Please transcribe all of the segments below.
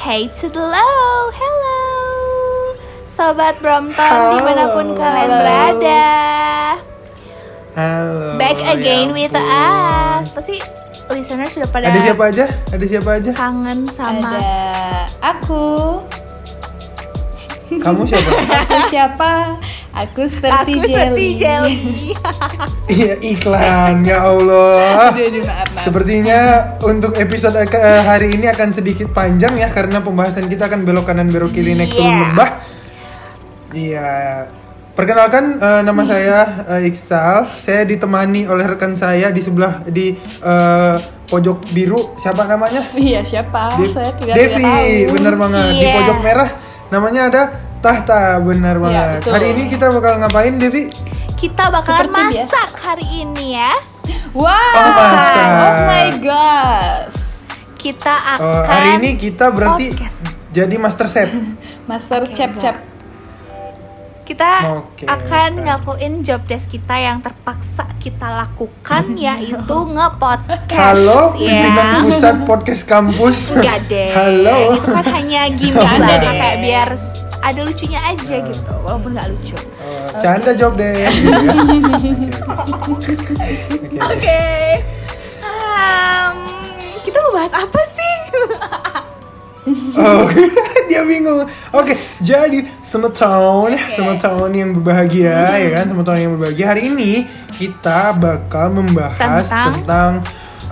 Hey to the low, hello Sobat Brompton Halo. di mana pun kalian Halo. berada Halo. Back ya again with ampun. us Pasti listener sudah pada Ada siapa aja? Ada siapa aja? kangen sama Ada aku. Kamu siapa? Aku siapa? Aku seperti Aku seperti jelly. jelly Iya iklan ya Allah. Aduh, aduh, maaf, maaf. Sepertinya untuk episode eh, hari ini akan sedikit panjang ya karena pembahasan kita akan belok kanan belok kiri naik turun Yeah. lembah. Iya. Perkenalkan eh, nama saya eh, Iksal. Saya ditemani oleh rekan saya di sebelah di eh, pojok biru. Siapa namanya? Iya siapa? De- Saya tidak Devi, tidak tahu. bener banget. Di Yes. pojok merah namanya ada Tahta, bener Iya, banget. betul. Hari ini kita bakal ngapain, Devi? Kita bakalan Seperti biasa. masak hari ini ya Wow. Oh, masak. Oh my gosh. Kita akan Oh, hari ini kita berarti podcast. jadi master chef. Master cap cap. Kita Oke, akan oke. ngelakuin job desk kita yang terpaksa kita lakukan yaitu ngepodcast Halo, ya. pimpinan pusat podcast kampus. Enggak deh. Halo. Itu kan hanya gimmick deh. kayak biar ada lucunya aja gitu, walaupun nggak lucu. Oh, canda job deh. Oke. Oke. Em, kita mau bahas apa sih? Oh, dia bingung. Oke, jadi semeton, semeton yang berbahagia ya kan, semeton yang berbahagia. Hari ini kita bakal membahas Tentang? tentang,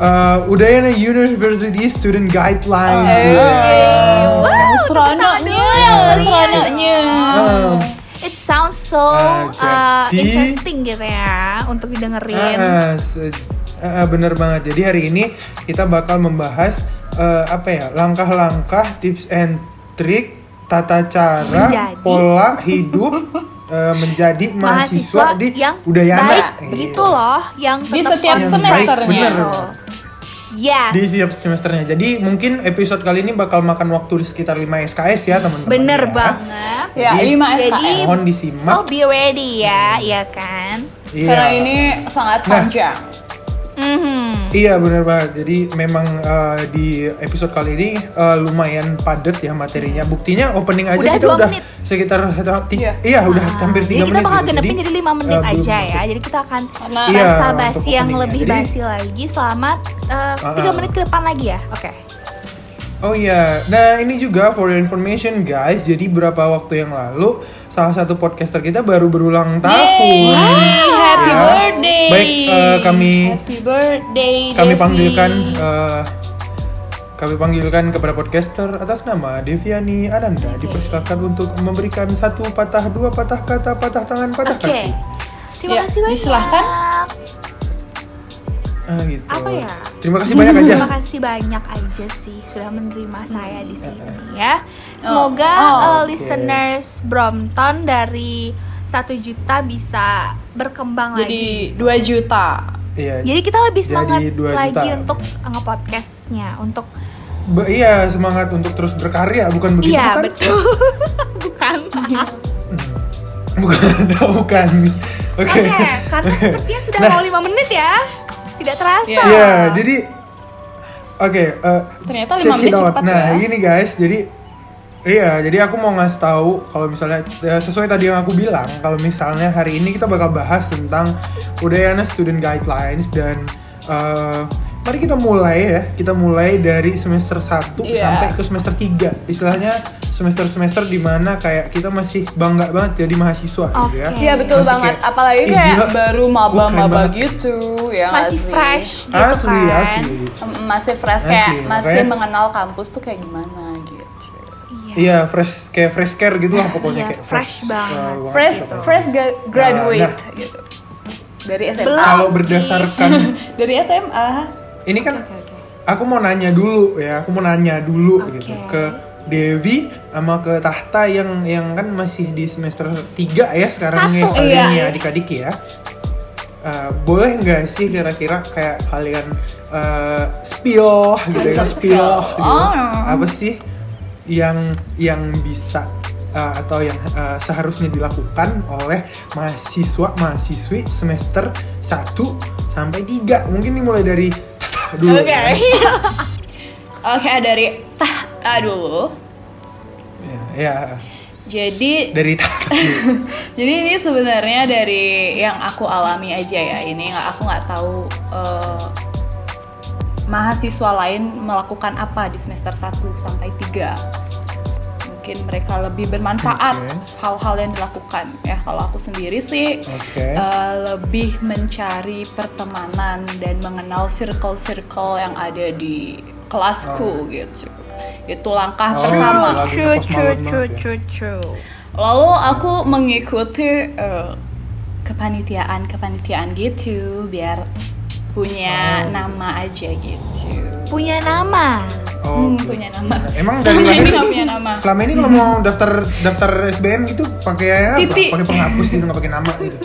uh, Udayana University Student Guidelines. Eh, ya. wow, seronoknya, seronoknya. Um, It sounds so Ah, uh, jadi- interesting gitu ya untuk didengerin. Se- ah, bener banget. Jadi hari ini kita bakal membahas eh, apa ya langkah-langkah tips and trik tata cara Menjadi. pola hidup eh, menjadi mahasiswa, di yang Udayana baik Gitu. gitu loh, yang Di setiap Yang semesternya. baik, bener. Yes. di setiap semesternya. Jadi mungkin episode kali ini bakal makan waktu di sekitar 5 SKS ya teman-teman. Bener ya. banget. Ya, Jadi- 5 Jadi SKS. Mohon disimak. So be ready ya, ya kan? Iya. Karena ini sangat Nah. Mhm. Iya bener banget. Jadi memang eh, di episode kali ini eh, lumayan padat ya materinya. Buktinya opening aja Udah kita udah menit. sekitar ti- Iya. iya udah Ah, hampir tiga jadi menit. kita bakal gitu. genepin jadi 5 menit belum aja ya. masuk. Jadi kita akan Karena Iya, basa untuk basi yang lebih Jadi- basi lagi selama Ah, 3 ah. menit ke depan lagi ya. Oke. Oh iya, nah ini juga for your information guys. Jadi beberapa waktu yang lalu salah satu podcaster kita baru berulang tahun. Yeay, happy Ya. birthday. Baik, eh, kami- Happy birthday. Kami Devi. panggilkan eh, kami panggilkan kepada podcaster atas nama Deviani Ananda dipersilakan untuk memberikan satu patah dua patah kata patah tangan patah Oke. kaki. Terima Ya, kasih banyak. disilahkan. Ah, gitu. Apa ya? Terima kasih banyak aja. Terima kasih banyak aja sih sudah menerima saya di sini ya. Semoga Oh, uh, oke. listeners Brompton dari satu juta bisa berkembang lagi. Jadi 2 juta. Iya. Jadi kita lebih Jadi semangat lagi juta. untuk nge-podcastnya, untuk Be- iya semangat untuk terus berkarya bukan begitu Iya kan? betul. Bukan. Bukan, bukan. Oke. Oke, karena sepertinya sudah Nah. mau lima menit ya. Tidak terasa. Iya. Iya, jadi oke. eh, Ternyata lima menit cepat Nah, ya. gini guys, jadi iya, jadi aku mau ngasih tahu kalau misalnya eh, sesuai tadi yang aku bilang, kalau misalnya hari ini kita bakal bahas tentang Udayana Student Guidelines dan eh, mari kita mulai ya. Kita mulai dari semester 1 Iya. sampai ke semester 3. Istilahnya semester-semester di mana kayak kita masih bangga banget jadi mahasiswa gitu ya. Iya betul Masih banget. kayak, Apalagi "Ih, kayak gila, baru keren maba-maba banget." gitu ya Masih sih? fresh gitu Asli, kan. asli. Masih fresh Asli, kayak masih makanya- mengenal kampus tuh kayak gimana. Iya, fresh kayak fresh care gitu lah pokoknya Iya, kayak fresh banget. uh, Fresh gitu. fresh ga- graduate Nah, gitu. Dari SMA. Belum. Kalau sih. berdasarkan Dari SMA. ini kan Oke, oke. aku mau nanya dulu ya, aku mau nanya dulu Oke. gitu ke Devi sama ke Tahta yang yang kan masih di semester 3 ya sekarang nih Satu. kalian Iya. ya adik-adik ya. Uh, boleh nggak sih kira-kira kayak kalian uh, spill gitu ya Spill. spill gitu. Oh. apa sih yang yang bisa uh, atau yang uh, seharusnya dilakukan oleh mahasiswa mahasiswi semester 1 sampai 3 mungkin dimulai dari Tahta dulu Oke. ya. Oke dari tah cerita dulu. Ya, ya. Jadi dari tadi. Jadi ini sebenarnya dari yang aku alami aja ya. Ini aku nggak tahu eh, mahasiswa lain melakukan apa di semester 1 sampai 3. Mungkin mereka lebih bermanfaat hal-hal yang dilakukan. Ya kalau aku sendiri sih Oke. eh, lebih mencari pertemanan dan mengenal circle-circle yang ada di kelasku gitu. Itu langkah Oh, pertama. Malone true, banget ya. true, true. Lalu aku mengikuti eh, kepanitiaan-kepanitiaan gitu biar punya Oh. nama aja gitu. Punya nama. Oh, Hmm, punya nama. Emang Selama dari ini lahir nggak punya nama. Selama ini kalau mau daftar daftar SBM gitu pakai apa? Titik. Pakai penghapus gitu nggak pakai nama gitu.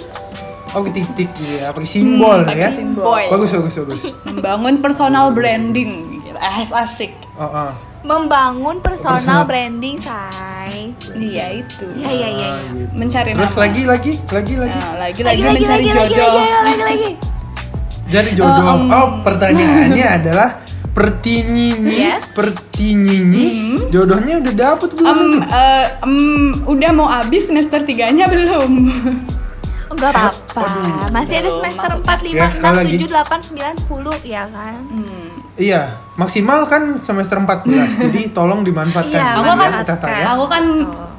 Oh, titik gitu ya, pakai simbol Hmm, pakai ya. simbol. Bagus, bagus, bagus. Membangun personal branding gitu. Ah, asik. Oh, oh. Membangun Personal. personal branding, say. Iya itu. Iya, iya, iya. Ah, gitu. Mencari Terus nama. lagi, lagi, lagi, lagi. Nah, lagi-lagi mencari lagi, jodoh. Lagi, lagi, lagi, lagi. Jadi jodoh. Oh, um. Oh, pertanyaannya adalah pertinyinyi, Yes. pertinyinyi, jodohnya udah dapet belum? Em, eh, em, udah mau habis semester tiganya belum? Enggak apa-apa. Masih ada semester. 4, 5, Ya, sekali 6, lagi. 7, 8, 9, 10, ya kan? Hmm. Iya, maksimal kan semester 14. jadi tolong dimanfaatkan. Iya, dulu Aku akan- ya. Aku kan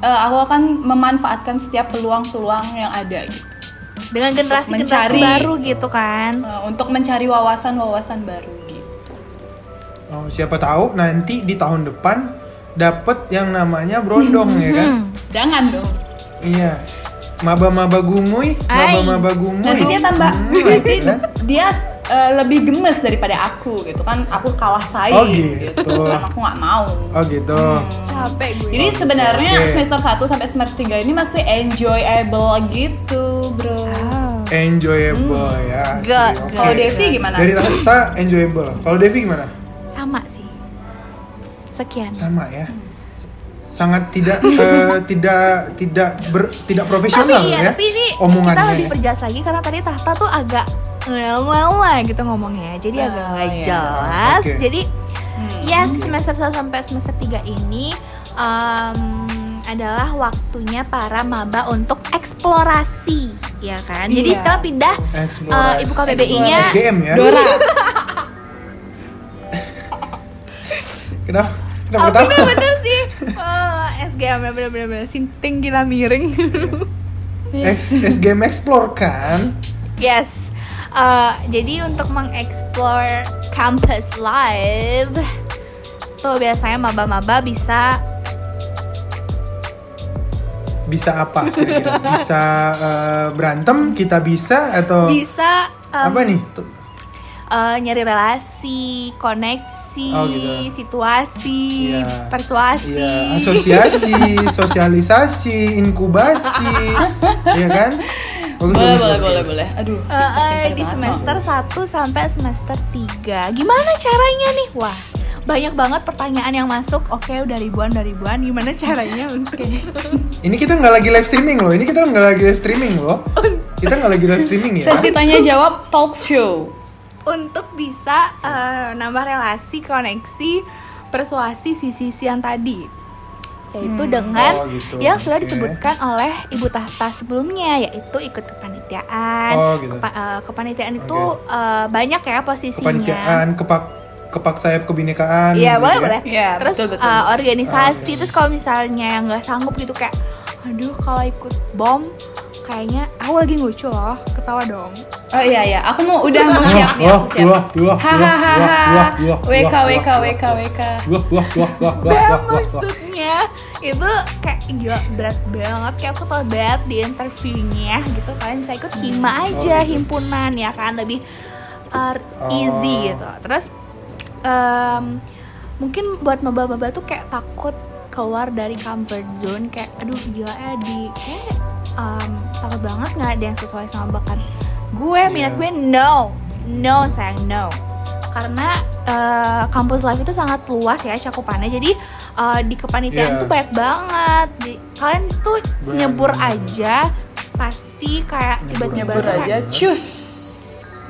eh, aku akan memanfaatkan setiap peluang-peluang yang ada gitu. Dengan generasi-generasi Mencari. baru gitu kan. Eh, untuk mencari wawasan-wawasan baru gitu. Oh, siapa tahu nanti di tahun depan dapet yang namanya brondong ya kan? Hmm. Jangan dong. Iya. Maba-maba gumuy, maba-maba gumuy. Nanti dia tambah nanti kan? dia eh, lebih gemes daripada aku gitu kan. Aku kalah saing Oh, gitu. Aku nggak mau. Oh gitu. Capek gue. Jadi sebenarnya Oke. semester 1 sampai semester 3 ini masih enjoyable gitu, Bro. Oh. Enjoyable ya. sih, Good, oke. Kalau. Devi gimana? Dari Tata enjoyable. Kalau Devi gimana? Sama sih. Sekian. Sama ya. Sangat tidak eh, tidak tidak ber, tidak profesional tapi iya, ya. tapi ini omongannya. kita lebih perjelas lagi karena tadi Tahta tuh agak gitu ngomongnya. Jadi Ah, agak nggak iya. jelas. Oke. Jadi Hmm. ya semester 1 sampai semester 3 ini em, adalah waktunya para maba untuk eksplorasi, ya kan? Jadi Iya. sekarang pindah Eksplorasi. eh, ibu KBBI-nya SGM ya. Dora. Kenapa? Kenapa Oh, ketawa? bener-bener sih. Oh, SGM ya bener-bener sinting gila miring. Ex- SGM Explore kan? yes. Eh, jadi untuk mengeksplor campus live tuh biasanya maba-maba bisa Bisa apa kira-kira? Bisa eh, berantem, kita bisa atau bisa em, apa nih? Eh, nyari relasi, koneksi, Oh, gitu. situasi, Iya. persuasi. Iya, asosiasi, sosialisasi, inkubasi, Iya kan? Bagus, boleh, bagus, boleh, bagus. boleh, boleh. Aduh. Eh, eh, pinter di semester 1 sampai semester 3 Gimana caranya nih? Wah, banyak banget pertanyaan yang masuk. Oke, udah ribuan, udah ribuan. Gimana caranya untuk Ini kita nggak lagi live streaming loh. Ini kita nggak lagi live streaming loh. Kita nggak lagi live streaming ya. Sesi tanya jawab talk show. Untuk bisa eh, nambah relasi, koneksi, persuasi sisi-sisi yang tadi yaitu Hmm. dengan Oh, gitu. yang sudah Oke. disebutkan oleh ibu tahta sebelumnya yaitu ikut kepanitiaan. Oh, gitu. Kepa- eh, kepanitiaan itu Oke. eh, banyak ya posisinya. Kepanitiaan, kepak kepak sayap kebinekaan. Iya gitu boleh ya. boleh. Iya, Terus betul, betul. uh, organisasi. Oh, iya. Terus kalau misalnya yang nggak sanggup gitu kayak, aduh kalau ikut bom, kayaknya aku lagi lucu loh, ketawa dong. Oh iya iya, aku mau udah mau siap nih, aku siap. wah, wah, wah, Hahaha. wah, wah, WK wah, WK wah, WK WK. Wah, wah, wah, wah, wah, Bel wah, wah, wah. maksudnya itu kayak gila berat banget kayak aku tau berat di interviewnya gitu kalian bisa ikut hima aja gitu. himpunan ya kan lebih uh, Oh. easy gitu terus em, mungkin buat maba-maba tuh kayak takut keluar dari comfort zone kayak aduh gila ya di kayak em, takut banget nggak ada yang sesuai sama bakat gue minat Iya. gue no no sayang no karena eh, kampus life itu sangat luas ya cakupannya jadi eh, di kepanitiaan Iya. tuh banyak banget Di- kalian tuh Bener. nyebur aja pasti kayak tiba-tiba Nyebur aja, cus.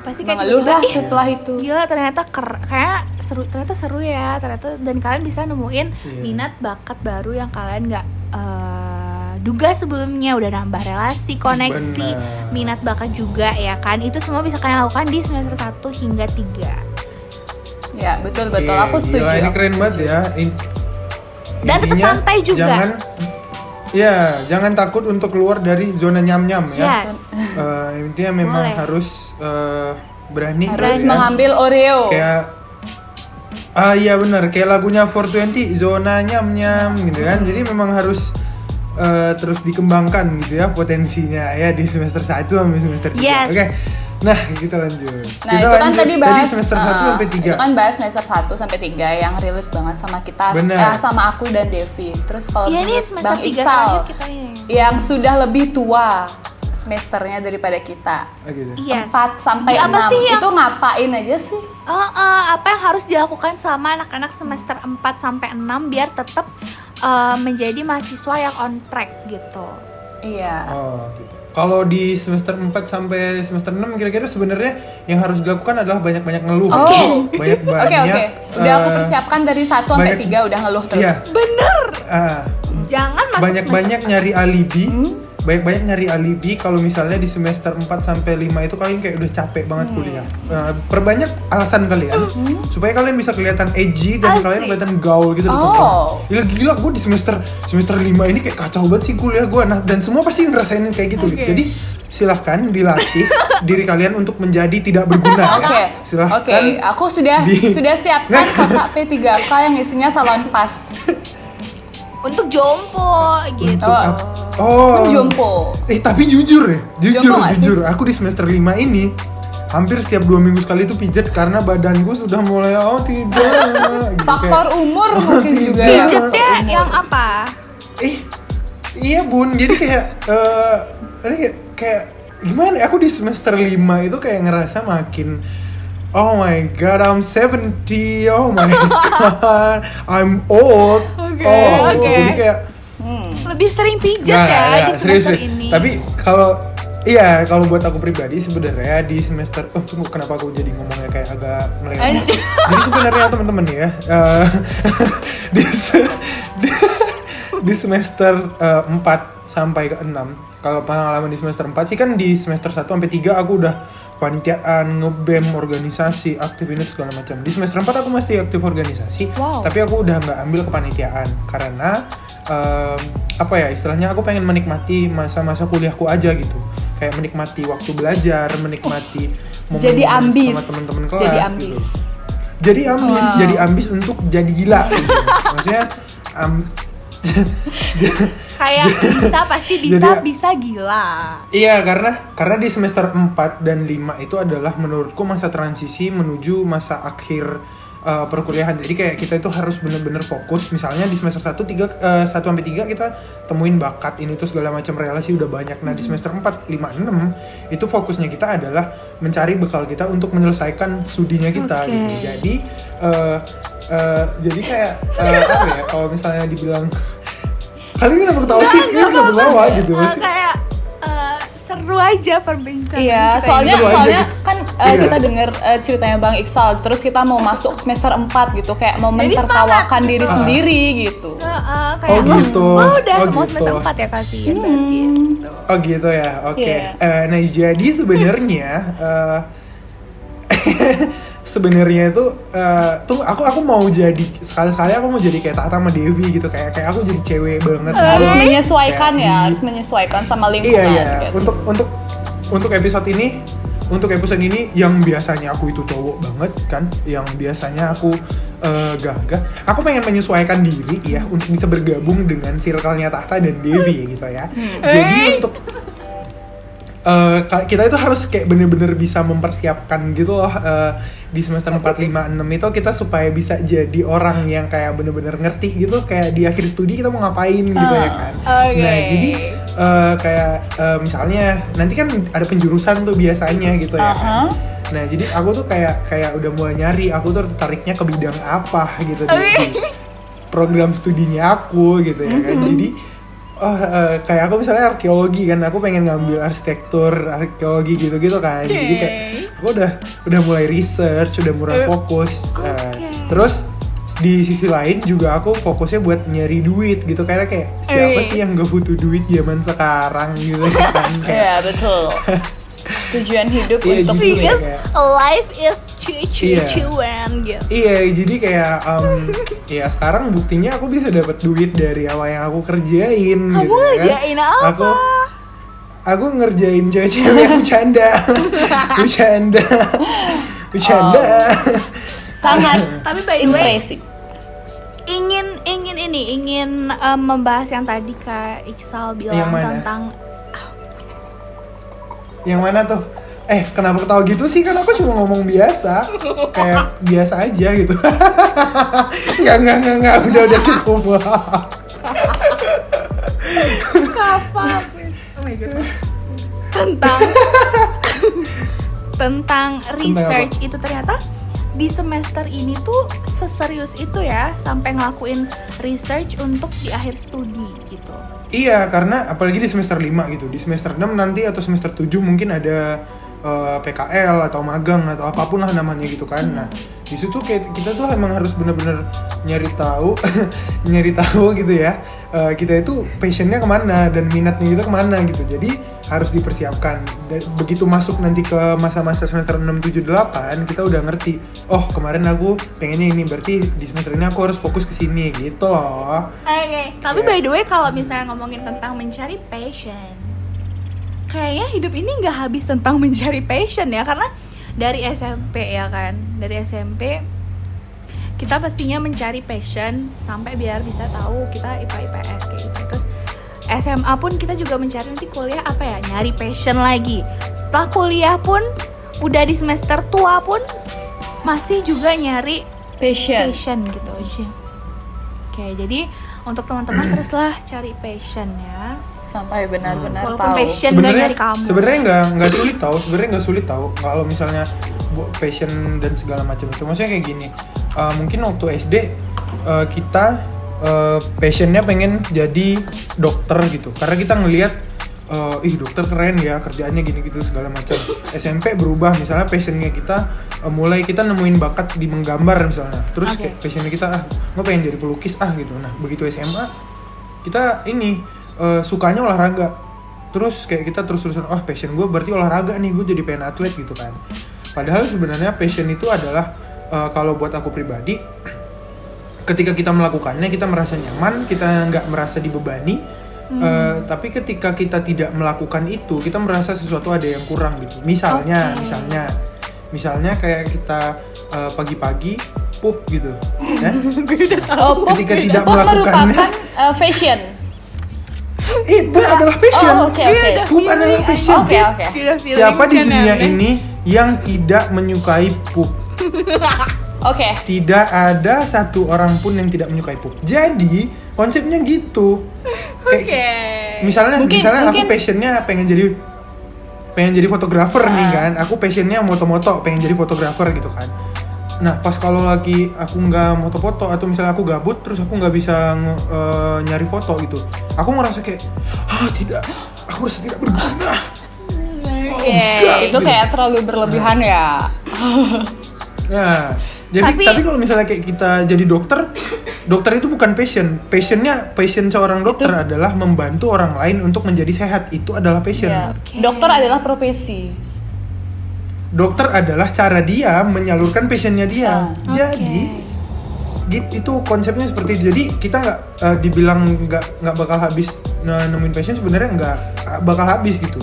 Pasti kayak mengeluh lah tiba-tiba, "Ih, setelah itu gila ternyata ker kayak seru ternyata seru ya ternyata dan kalian bisa nemuin Iya. minat bakat baru yang kalian nggak eh, duga sebelumnya udah nambah relasi koneksi Benar. minat bakat juga ya kan itu semua bisa kalian lakukan di semester 1 hingga 3 ya betul betul Oke, aku setuju gila, ini keren setuju. banget ya. In- Dan tetap santai juga. Jangan Ya, jangan takut untuk keluar dari zona nyam-nyam ya. yes Eh, intinya memang Boleh. harus eh, berani harus ya. mengambil Oreo kayak ah iya benar kayak lagunya 420 zona nyam nyam gitu kan jadi memang harus eh, terus dikembangkan gitu ya potensinya ya di semester 1 sampai semester 3 Yes. oke nah kita lanjut Nah kita itu kan lanjut tadi bahas semester 1 uh, sampai 3 Itu kan bahas semester 1 sampai 3 yang relate banget sama kita Bener. eh, sama aku dan Devi. Terus kalau semester Bang 3 Iksal yang sudah lebih tua semesternya daripada kita. Ah, gitu. Yes. 4 sampai apa 6 sih yang itu ngapain aja sih? Eh, eh, apa yang harus dilakukan sama anak-anak semester 4 sampai 6 biar tetap eh, menjadi mahasiswa yang on track gitu. Iya. Oh, gitu. Kalau di semester 4 sampai semester 6 kira-kira sebenarnya yang harus dilakukan adalah banyak-banyak ngeluh. Oh. Banyak-banyak. Oke oke. Udah aku eh, persiapkan dari 1 sampai banyak- 3 udah ngeluh terus. Iya. Bener. ah, Jangan masuk banyak-banyak nyari alibi. Hmm? Banyak-banyak nyari alibi kalau misalnya di semester 4 sampai 5 itu kalian kayak udah capek banget Hmm. kuliah. Eh, perbanyak alasan kalian supaya kalian bisa kelihatan edgy dan Asik. kalian kelihatan gaul gitu di Oh. Gila gila gue di semester semester 5 ini kayak kacau banget sih kuliah gue. Nah, dan semua pasti ngerasain kayak gitu. Oke. Jadi silahkan dilatih diri kalian untuk menjadi tidak berguna Oke. ya. Silahkan. Oke, aku sudah di- sudah siapkan kotak P3K yang isinya salon pas. untuk jompo gitu. Oh. Oh. Jompo. Eh tapi jujur ya, jujur sih? jujur. Aku di semester 5 ini hampir setiap dua minggu sekali itu pijet karena badanku sudah mulai oh tidak. gitu, Faktor kayak, umur Oh, mungkin tidak. juga ya. Pijetnya yang apa? Eh, iya bun. Jadi kayak eh ini kayak, kayak gimana? ya, Aku di semester 5 itu kayak ngerasa makin Oh my god, I'm 70. Oh my god, I'm old. Oke, oh, oke. jadi kayak Hmm. Lebih sering pijet Nggak, ya nggak, di serius, semester serius. ini. Tapi kalau iya, kalau buat aku pribadi sebenarnya di semester oh tunggu kenapa aku jadi ngomongnya kayak agak melenceng. Anjir. jadi sebenarnya teman-teman ya, eh, di, se- di, di semester eh, 4 sampai ke 6 kalau pengalaman di semester 4 sih kan di semester 1 sampai 3 aku udah panitiaan, ngebem, organisasi, aktif ini segala macam. Di semester 4 aku masih aktif organisasi, Wow. tapi aku udah nggak ambil kepanitiaan karena em, apa ya istilahnya aku pengen menikmati masa-masa kuliahku aja gitu. Kayak menikmati waktu belajar, menikmati momen Jadi ambis. sama teman-teman kelas. Jadi gitu ambis. jadi ambis Wow. jadi ambis untuk jadi gila gitu. maksudnya am- kayak bisa pasti bisa Jadi- bisa gila. iya karena karena di semester 4 dan 5 itu adalah menurutku masa transisi menuju masa akhir uh, perkuliahan. Jadi kayak kita itu harus bener-bener fokus. Misalnya di semester 1 3 uh, 1 sampai 3 kita temuin bakat ini tuh segala macam relasi udah banyak. Nah di semester 4 5 6 itu fokusnya kita adalah mencari bekal kita untuk menyelesaikan studinya kita Oke. gitu. Jadi uh, uh, jadi kayak uh, apa ya kalau misalnya dibilang kalian kenapa ketawa sih? Kalian kenapa ketawa? gitu kayak seru aja perbincangan Iya, kita soalnya ini. Soalnya kan uh, Iya. kita dengar uh, ceritanya Bang Iksal, terus kita mau masuk semester 4 gitu, kayak mau Jadi mentertawakan semangat diri gitu. sendiri gitu. Heeh, kayak Oh, gitu. "Wah, udah Oh, mau gitu. semester 4 ya kasihan Hmm. berarti gitu. Oh gitu ya, oke. Iya. Eh, nah jadi sebenarnya eh, sebenarnya itu eh, tuh aku aku mau jadi sekali sekali aku mau jadi kayak Tata sama Devi gitu kayak kayak aku jadi cewek banget. gitu. Harus menyesuaikan Kayak ya, di- harus menyesuaikan sama Iya lingkungan iya. gitu. Untuk untuk untuk episode ini untuk episode ini yang biasanya aku itu cowok banget kan, yang biasanya aku eh, gagah, aku pengen menyesuaikan diri ya untuk bisa bergabung dengan circle-nya Tahta dan Devi gitu ya. Jadi untuk ka- kita itu harus kayak bener-bener bisa mempersiapkan gitu loh eh, di semester 4, 5, 6 itu kita supaya bisa jadi orang yang kayak bener-bener ngerti gitu kayak di akhir studi kita mau ngapain gitu ya kan. oke. Nah jadi eh, kayak eh, misalnya nanti kan ada penjurusan tuh biasanya gitu ya kan. Aha. Nah jadi aku tuh kayak kayak udah mulai nyari aku tuh tertariknya ke bidang apa gitu di, di program studinya aku gitu ya kan. Jadi oh eh, kayak aku misalnya arkeologi kan aku pengen ngambil arsitektur arkeologi gitu-gitu kan. Jadi kayak aku udah udah mulai research udah mulai fokus. Nah, terus di sisi lain juga aku fokusnya buat nyari duit gitu. Karena kayak siapa Eh. sih yang gak butuh duit zaman sekarang gitu kan kayak Iya betul. Tujuan hidup Iya, untuk ya. Because kayak- life is cucu-cucuan gitu. Iya, jadi kayak um, ya sekarang buktinya aku bisa dapat duit dari apa yang aku kerjain. Kamu gitu, kan. ngerjain apa? Aku aku ngerjain cewek-cewek yang bercanda, bercanda, bercanda. Sangat Tapi by the way, impresif. ingin ingin ini ingin um, membahas yang tadi Kak Iksal bilang tentang Yang mana tuh? Eh, kenapa ketawa gitu sih? Kan aku cuma ngomong biasa, kayak biasa aja gitu. Nggak, nggak, nggak, nggak, udah, udah cukup. Kafa. Oh my god. Tentang tentang research itu ternyata di semester ini tuh seserius itu ya sampai ngelakuin research untuk di akhir studi gitu. Iya, karena apalagi di semester 5 gitu. Di semester 6 nanti atau semester 7 mungkin ada eh, PKL atau magang atau apa pun lah namanya gitu kan. Nah, di situ kita tuh emang harus bener-bener nyari tahu, nyari tahu gitu ya. eh, kita itu passionnya ke mana dan minatnya kita ke mana gitu. Jadi harus dipersiapkan. Dan begitu masuk nanti ke masa-masa semester 6, 7, 8 kita udah ngerti. Oh kemarin aku pengennya ini berarti di semester ini aku harus fokus ke sini gitu loh. Oke, tapi Iya. by the way kalau misalnya ngomongin tentang mencari passion, kayaknya hidup ini nggak habis tentang mencari passion ya karena dari SMP ya kan, dari SMP kita pastinya mencari passion sampai biar bisa tahu kita IPA IPS kayak gitu. Terus SMA pun kita juga mencari nanti kuliah apa ya, nyari passion lagi. Setelah kuliah pun udah di semester tua pun masih juga nyari Passion. passion gitu aja. Oke, jadi untuk teman-teman teruslah cari passion ya. Sampai benar-benar Walaupun tahu. passion gak nyari kamu. sebenarnya nggak nggak sulit tahu sebenarnya nggak sulit tahu kalau misalnya bu- passion dan segala macam itu maksudnya kayak gini uh, mungkin waktu SD uh, kita uh, passionnya pengen jadi dokter gitu. Karena kita ngelihat uh, ih dokter keren ya kerjaannya gini gitu segala macam. SMP berubah misalnya passionnya kita uh, mulai kita nemuin bakat di menggambar misalnya. Terus Oke. kayak passionnya kita ah gue pengen jadi pelukis ah gitu. Nah begitu SMA kita ini eh, sukanya olahraga. Terus kayak kita terus terusan oh passion gue berarti olahraga nih gue jadi pengen atlet gitu kan. Padahal sebenarnya passion itu adalah eh, kalau buat aku pribadi ketika kita melakukannya kita merasa nyaman kita nggak merasa dibebani eh, tapi ketika kita tidak melakukan itu kita merasa sesuatu ada yang kurang gitu misalnya Oke. misalnya misalnya kayak kita eh, pagi-pagi pup gitu ya Oh, pop, Ketika tidak pop melakukannya. merupakan uh, fashion. Pup adalah passion. Oh. Pup adalah oke. Siapa di dunia ini yang tidak menyukai pup? Oke. Tidak ada satu orang pun yang tidak menyukai pup. Jadi konsepnya gitu. Oke. misalnya Mungkin- misalnya aku mungkin- passionnya pengen jadi pengen jadi fotografer nih Ah. kan. Aku passionnya moto-moto, pengen jadi fotografer gitu kan. Nah pas kalau lagi aku nggak moto-foto atau misalnya aku gabut terus aku nggak bisa eh, nyari foto gitu, aku ngerasa kayak ah tidak, aku merasa tidak berguna. Oke, enggak, itu gitu. kayak terlalu berlebihan ya. Nah, jadi Tapi- tapi, kalau misalnya kayak kita jadi dokter, dokter itu bukan passion. Passionnya, passion seorang dokter adalah membantu orang lain untuk menjadi sehat. Itu adalah passion. Ya. Oke. Dokter adalah profesi. Dokter adalah cara dia menyalurkan passionnya dia. Ah, Jadi, gitu itu konsepnya seperti itu. Jadi kita nggak eh, dibilang nggak nggak bakal habis nemuin passion sebenarnya nggak bakal habis gitu.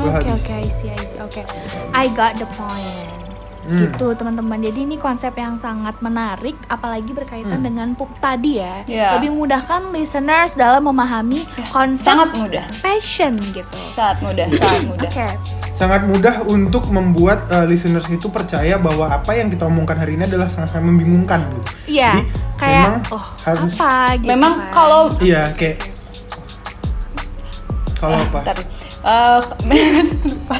Oke oke, I see, I see. Oke, I got the point. Hmm. Gitu teman-teman. Jadi ini konsep yang sangat menarik, apalagi berkaitan Hmm. dengan pup tadi ya. Ya. Lebih memudahkan listeners dalam memahami konsep Sangat mudah. passion gitu. Sangat mudah, sangat mudah. Oke. sangat mudah untuk membuat eh, listeners itu percaya bahwa apa yang kita omongkan hari ini adalah sangat-sangat membingungkan gitu. Iya, Jadi, kayak memang oh harus- apa gitu. Memang kan. kalau Iya, kayak kalau Ah, apa? bentar. Eh, lupa.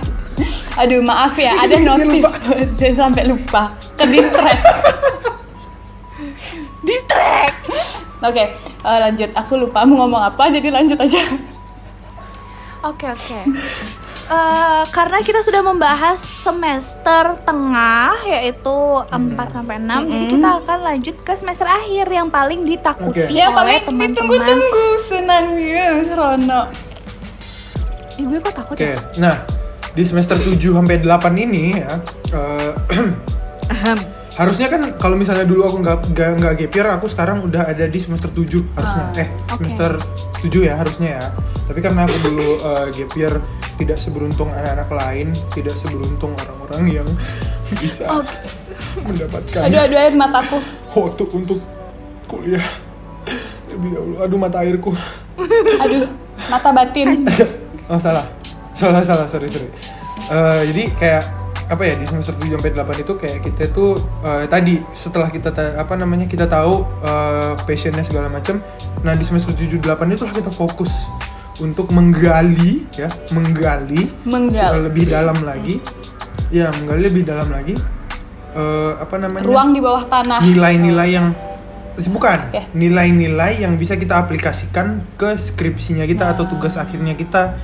Aduh maaf ya, ada Dia notif lupa. dan sampai lupa, ke distract. distract. Oke, Eh, lanjut, aku lupa mau ngomong apa, jadi lanjut aja. Oke oke. Eh, karena kita sudah membahas semester tengah yaitu 4 sampai 6, jadi kita akan lanjut ke semester akhir yang paling ditakuti Oke. Yang oleh paling teman-teman. ditunggu-tunggu, senang ya, serono. Ih, gue kok takut Oke, ya? nah di semester 7 sampai 8 ini ya eh, harusnya kan kalau misalnya dulu aku nggak nggak nggak gap year, aku sekarang udah ada di semester 7 harusnya. eh, oke. semester 7 ya harusnya ya. Tapi karena aku dulu eh, gap year tidak seberuntung anak-anak lain, tidak seberuntung orang-orang yang bisa Oke. mendapatkan Aduh, aduh air mataku. waktu untuk kuliah lebih dahulu. Aduh mata airku. Aduh, mata batin. oh salah salah salah sorry sorry Eh, jadi kayak apa ya di semester 7 sampai 8 itu kayak kita tuh eh, tadi setelah kita ta- apa namanya kita tahu eh, passionnya segala macam nah di semester 7 8 itulah kita fokus untuk menggali ya menggali Menggali. se- lebih dalam lagi ya menggali lebih dalam lagi eh, apa namanya Ruang di bawah tanah. nilai-nilai yang bukan nilai-nilai yang bisa kita aplikasikan ke skripsinya kita atau tugas akhirnya kita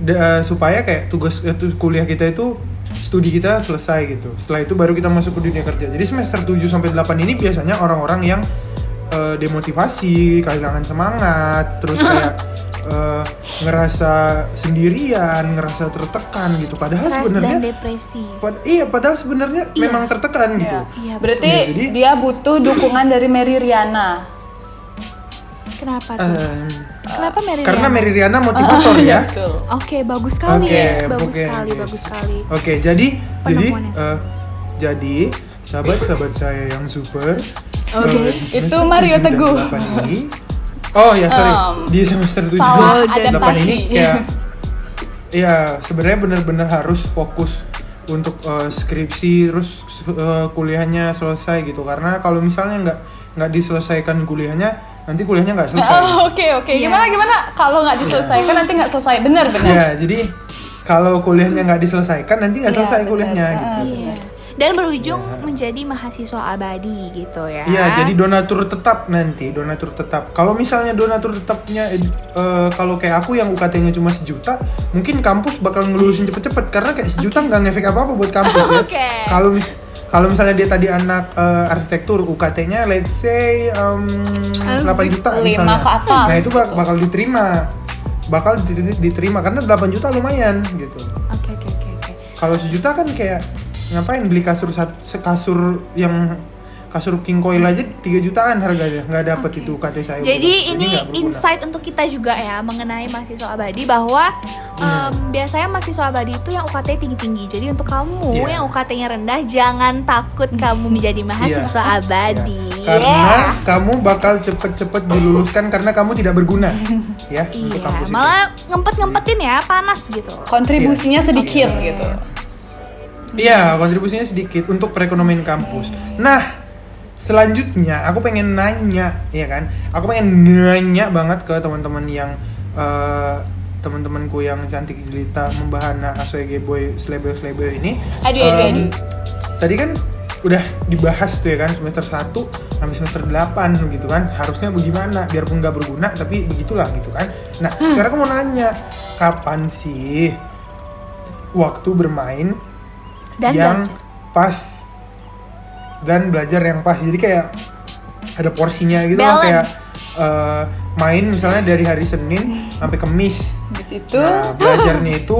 Da- supaya kayak tugas eh, kuliah kita itu studi kita selesai gitu setelah itu baru kita masuk ke dunia kerja jadi semester 7 sampai 8 ini biasanya orang-orang yang eh, demotivasi kehilangan semangat terus kayak eh, ngerasa sendirian ngerasa tertekan gitu padahal sebenarnya depresi. pad- iya padahal sebenarnya Iya. memang tertekan gitu Iya. Iya, Berarti Iya, jadi- dia butuh dukungan dari Mary Riana. Kenapa tuh? Em, Kenapa Mary karena Riana? Mary Riana motivator ya. Betul. Oke, bagus sekali Oke, ya. Bagus oke, sekali, guys. bagus sekali. Oke, jadi jadi Penemuan yang eh, jadi sahabat-sahabat saya yang super. Oke, eh, di semester itu Mario 7 dan Teguh. 8 ini. Oh ya, sorry. Um, di semester 7 salah dan 8 adaptasi. ini kayak Iya, sebenarnya benar-benar harus fokus untuk eh, skripsi terus eh, kuliahnya selesai gitu karena kalau misalnya nggak nggak diselesaikan kuliahnya nanti kuliahnya nggak selesai. Oh, Oke oke. Iya. Gimana gimana? Kalau nggak diselesaikan nanti nggak selesai. Benar benar. Ya, jadi kalau kuliahnya nggak diselesaikan nanti nggak Iya, selesai benar. kuliahnya Ah, gitu. Iya. Dan berujung menjadi mahasiswa abadi gitu ya. Iya, jadi donatur tetap nanti, donatur tetap. Kalau misalnya donatur tetapnya eh, eh, kalau kayak aku yang UKT-nya cuma sejuta, mungkin kampus bakal ngelulusin cepet-cepet karena kayak sejuta nggak ngefek apa-apa buat kampus ya. Oke. Kalau mis- kalau misalnya dia tadi anak eh, arsitektur, UKT-nya let's say em, 8 juta misalnya. ke atas, Nah, itu bak- gitu. bakal diterima. Bakal di- diterima karena 8 juta lumayan gitu. Oke, oke, oke, oke. Kalau sejuta kan kayak ngapain beli kasur sekasur yang kasur king coil aja 3 jutaan harganya nggak dapet Oke. itu KT saya Jadi ini insight untuk kita juga ya mengenai mahasiswa abadi bahwa Hmm. em, biasanya mahasiswa abadi itu yang UKT tinggi-tinggi. Jadi untuk kamu Iya. yang UKT-nya rendah jangan takut kamu menjadi mahasiswa Iya. abadi. karena Yeah. kamu bakal cepet-cepet diluluskan karena kamu tidak berguna ya untuk Iya, kampus itu. malah ngempet-ngempetin ya, panas gitu. Kontribusinya sedikit Oke. gitu. Iya, kontribusinya sedikit untuk perekonomian kampus. Nah, selanjutnya aku pengen nanya, ya kan? Aku pengen nanya banget ke teman-teman yang eh, teman-temanku yang cantik jelita membahana aswege boy slebe slebe ini. Aduh, aduh, Em, aduh. Tadi kan udah dibahas tuh ya kan semester 1 sampai semester 8 gitu kan harusnya bagaimana biarpun nggak berguna tapi begitulah gitu kan nah sekarang aku mau nanya kapan sih waktu bermain Dan yang belajar. pas dan belajar yang pas jadi kayak ada porsinya gitu kayak eh, main misalnya dari hari Senin sampai Kamis Habis itu nah belajarnya itu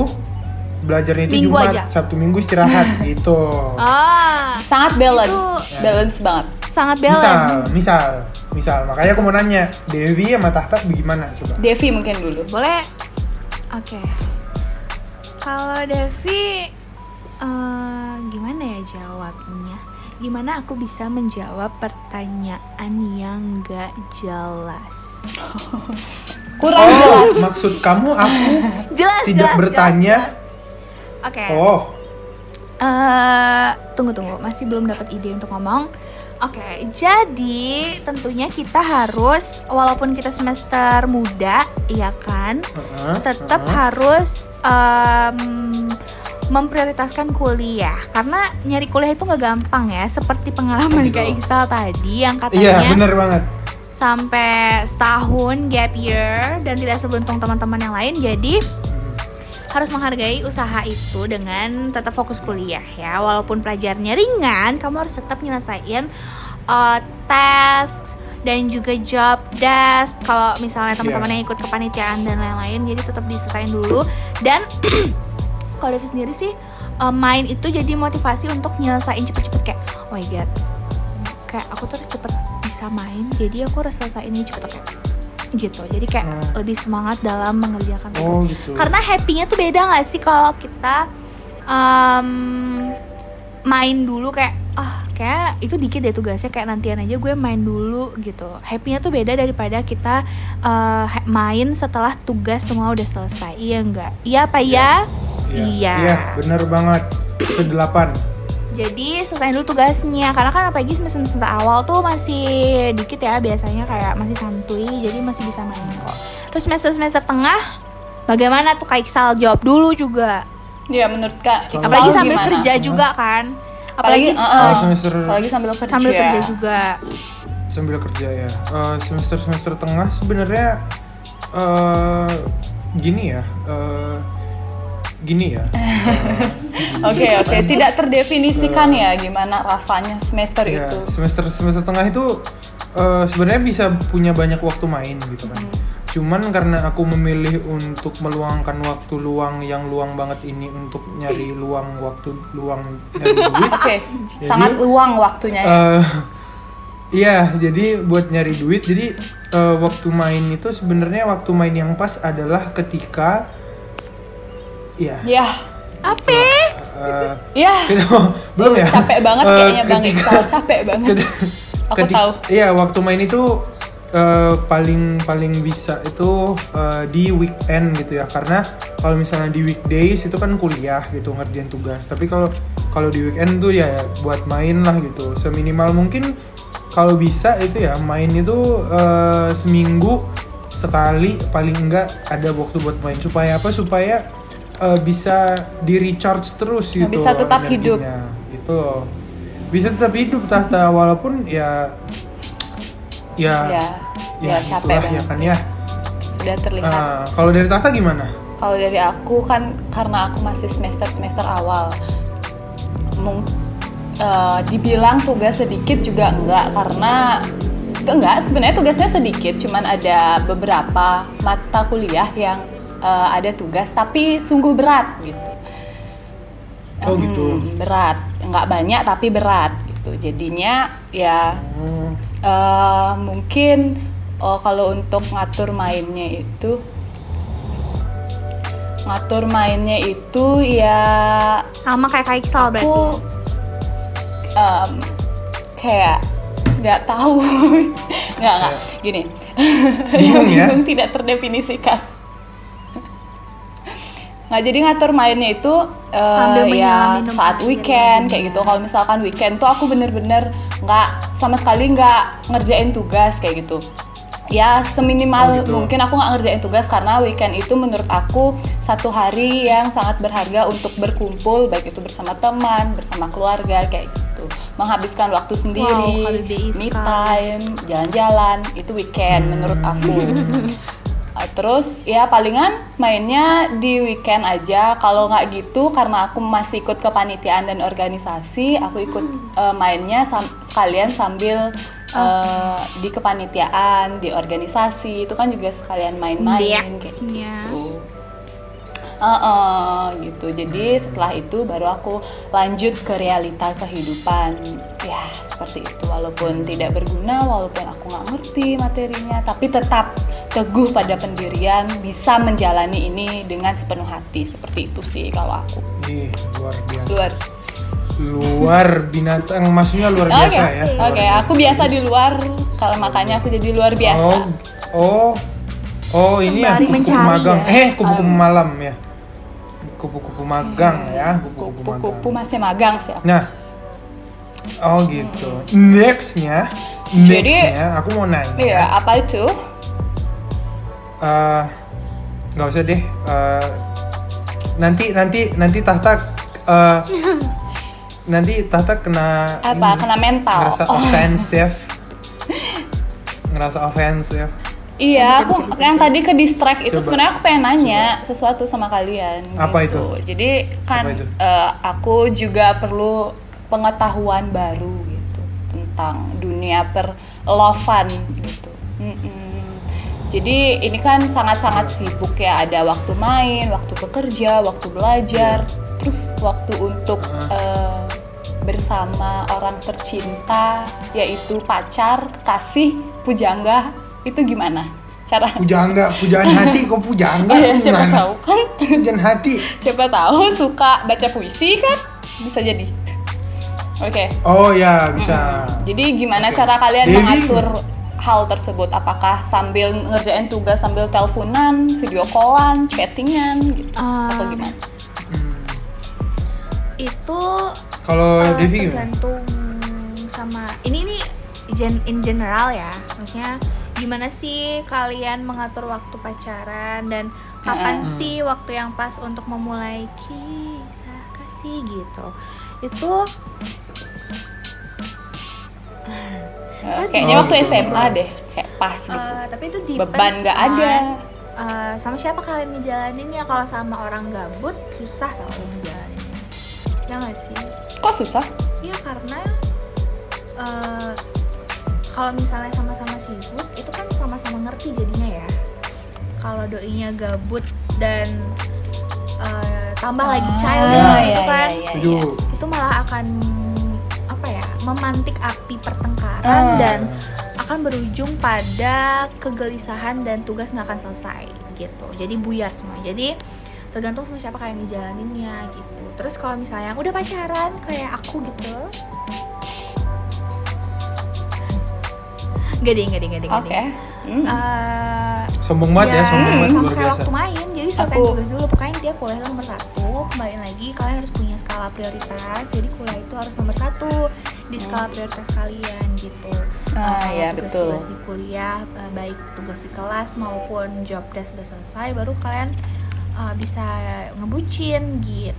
belajarnya itu Minggu Jumat aja. Sabtu Minggu istirahat gitu Ah, sangat balance, Itu- balance banget. sangat misal balance. misal misal makanya aku mau nanya Devi sama Tahta bagaimana coba Devi mungkin dulu. Boleh? Oke. Kalau Devi, eh, gimana ya jawabnya? Gimana aku bisa menjawab pertanyaan yang gak jelas? Kurang oh jelas. maksud kamu aku Jelas, tidak jelas, bertanya. Oke. oh Eh, tunggu tunggu, masih belum dapat ide untuk ngomong. Oke, jadi tentunya kita harus walaupun kita semester muda, iya kan, heeh, tetap heeh. harus em, memprioritaskan kuliah karena nyari kuliah itu nggak gampang ya seperti pengalaman kayak Iksal tadi yang iya katanya bener banget sampai setahun gap year dan tidak seberuntung teman-teman yang lain. Jadi harus menghargai usaha itu dengan tetap fokus kuliah ya. Walaupun pelajarannya ringan, kamu harus tetap nyelesain uh, tes dan juga job desk kalau misalnya teman-teman Iya. yang ikut kepanitiaan dan lain-lain jadi tetap diselesain dulu dan kalau Devi sendiri sih uh, main itu jadi motivasi untuk nyelesain cepet-cepet kayak oh my god kayak aku tuh harus cepet bisa main jadi aku harus selesaiin ini cepet oke gitu jadi kayak Hmm. lebih semangat dalam mengerjakan tugas Oh gitu. karena happy-nya tuh beda gak sih kalau kita um, main dulu kayak ah kayak itu dikit deh tugasnya kayak nantian aja gue main dulu gitu happy-nya tuh beda daripada kita uh, main setelah tugas semua udah selesai iya enggak iya apa ya iya. Iya, bener banget. Sedelapan. jadi selesai dulu tugasnya karena kan apalagi semester semester awal tuh masih dikit ya biasanya kayak masih santuy jadi masih bisa main kok terus semester semester tengah bagaimana tuh kayak Iksal jawab dulu juga Ya menurut Kak, Iksal apalagi sambil gimana? kerja juga kan Apalagi, apalagi uh, uh, semester apalagi sambil kerja. sambil kerja juga sambil kerja ya. Eh, semester semester tengah sebenarnya eh gini ya. eh, gini ya. Oke oke, tidak terdefinisikan ya gimana rasanya semester Iya, itu. semester semester tengah itu eh, sebenarnya bisa punya banyak waktu main gitu kan. Hmm. Cuman karena aku memilih untuk meluangkan waktu luang yang luang banget ini untuk nyari luang waktu luang nyari duit. Oke, Jadi, sangat luang waktunya. ya. eh, iya, jadi buat nyari duit, jadi eh, waktu main itu sebenarnya waktu main yang pas adalah ketika, ya, Ya, apa eh, ya. belum ya? Capek banget kayaknya Bang ketika- Iksal, capek banget. Keti- Aku tahu. Iya, waktu main itu eh, paling paling bisa itu eh, di weekend gitu ya. Karena kalau misalnya di weekdays itu kan kuliah gitu ngerjain tugas. Tapi kalau kalau di weekend tuh ya buat main lah gitu. Seminimal mungkin kalau bisa itu ya main itu eh, seminggu sekali paling enggak ada waktu buat main supaya apa supaya eh, bisa di recharge terus gitu Bisa tetap hidup. energinya. gitu loh bisa tetap hidup tahta walaupun ya ya Ya, ya, capek itulah banget. ya kan ya Sudah terlihat. Ah, kalau dari tahta gimana Kalau dari aku kan karena aku masih semester semester awal, mung, eh, dibilang tugas sedikit juga enggak karena itu enggak sebenarnya tugasnya sedikit, cuman ada beberapa mata kuliah yang eh, ada tugas tapi sungguh berat gitu. Oh, gitu. Hmm, berat, nggak banyak tapi berat gitu. Jadinya ya Oh, eh, mungkin oh, kalau untuk ngatur mainnya itu ngatur mainnya itu ya sama kayak kayak Iksal berarti? aku em, kayak nggak tahu. Nggak nggak. Gini. Bingung ya? bingung tidak terdefinisikan nggak jadi ngatur mainnya itu Sambil menyelam ya saat weekend ya. kayak gitu. Kalau misalkan weekend tuh aku bener-bener nggak sama sekali nggak ngerjain tugas kayak gitu. Ya seminimal Oh, gitu. mungkin aku nggak ngerjain tugas karena weekend itu menurut aku satu hari yang sangat berharga untuk berkumpul baik itu bersama teman bersama keluarga kayak gitu. Menghabiskan waktu sendiri KBBI me time jalan-jalan itu weekend menurut aku. Uh, terus ya palingan mainnya di weekend aja. Kalau nggak gitu karena aku masih ikut kepanitiaan dan organisasi aku ikut uh, mainnya sam- sekalian sambil uh, di kepanitiaan di organisasi. Itu kan juga sekalian main-main kayak Deksnya. gitu Heeh, gitu. Jadi setelah itu baru aku lanjut ke realita kehidupan ya seperti itu. Walaupun tidak berguna walaupun aku nggak ngerti materinya tapi tetap teguh pada pendirian bisa menjalani ini dengan sepenuh hati. Seperti itu sih kalau aku. Ih, luar biasa. Luar. Luar binatang. Maksudnya luar oke biasa ya? Luar oke biasa. aku biasa di luar. Kalau makanya aku jadi luar biasa. Oh oh oh ini ya kupu-kupu mencari magang. ya. eh kupu-kupu malam ya. Kupu-kupu magang ya kupu-kupu magang. masih magang sih aku. Nah, oh gitu. Nextnya, Jadi- nextnya aku mau nanya. iya apa itu Eh, nggak usah deh. Eh, nanti nanti nanti tahta eh, nanti tahta kena apa ini, kena mental ngerasa Oh. offensive ngerasa offense ya. Iya, Bisa, aku bisa, bisa, yang bisa. tadi ke distract itu Coba. sebenarnya aku pengen nanya sesuatu sama kalian. Apa gitu. itu? Jadi kan itu? eh, aku juga perlu pengetahuan baru gitu tentang dunia perlovan gitu. Mm-mm. Jadi ini kan sangat-sangat sibuk ya. Ada waktu main, waktu bekerja, waktu belajar, terus waktu untuk eh, bersama orang tercinta yaitu pacar, kekasih, pujangga itu gimana? Cara Pujangga, pujaan hati kok pujangga Oh ya, siapa tahu kan Pujaan hati. siapa tahu suka baca puisi kan bisa jadi oke Oh ya, bisa. jadi gimana Oke. cara kalian Devi mengatur hal tersebut apakah sambil ngerjain tugas sambil teleponan video callan chattingan gitu atau Um, gimana Hmm. itu Kalau Devi gimana? tergantung sama ini nih gen in general ya maksudnya gimana sih kalian mengatur waktu pacaran dan kapan Mm-mm. sih waktu yang pas untuk memulai kisah kasih gitu itu kayaknya Oh, waktu gitu. SMA deh kayak pas gitu. Eh, tapi itu beban nggak ada. eh, sama siapa kalian ngejalaninnya. Kalau sama orang gabut susah tau ngejalaninnya. Ya nggak sih? Kok susah? Iya karena eh, kalau misalnya sama-sama sibuk itu kan sama-sama ngerti jadinya ya. Kalau doinya gabut dan eh, tambah lagi Ah, childish iya, gitu kan, iya, iya, Setuju. iya. itu malah akan apa ya memantik api pertengkaran Ah. dan akan berujung pada kegelisahan dan tugas nggak akan selesai gitu. Jadi buyar semua. Jadi tergantung sama siapa kayak ngejalaninnya gitu. Terus kalau misalnya udah pacaran kayak aku gitu. Gak deh, gak oke deh. Hmm. Eh, Sombong banget ya, sombong banget sama luar kayak biasa. waktu main jadi selesai Aku- tugas dulu pokoknya dia kuliah itu nomor satu kembali lagi kalian harus punya skala prioritas jadi kuliah itu harus nomor satu di skala prioritas kalian gitu Ah, Eh, iya, tugas-tugas betul. di kuliah eh, baik tugas di kelas maupun job desk udah selesai baru kalian eh, bisa ngebucin gitu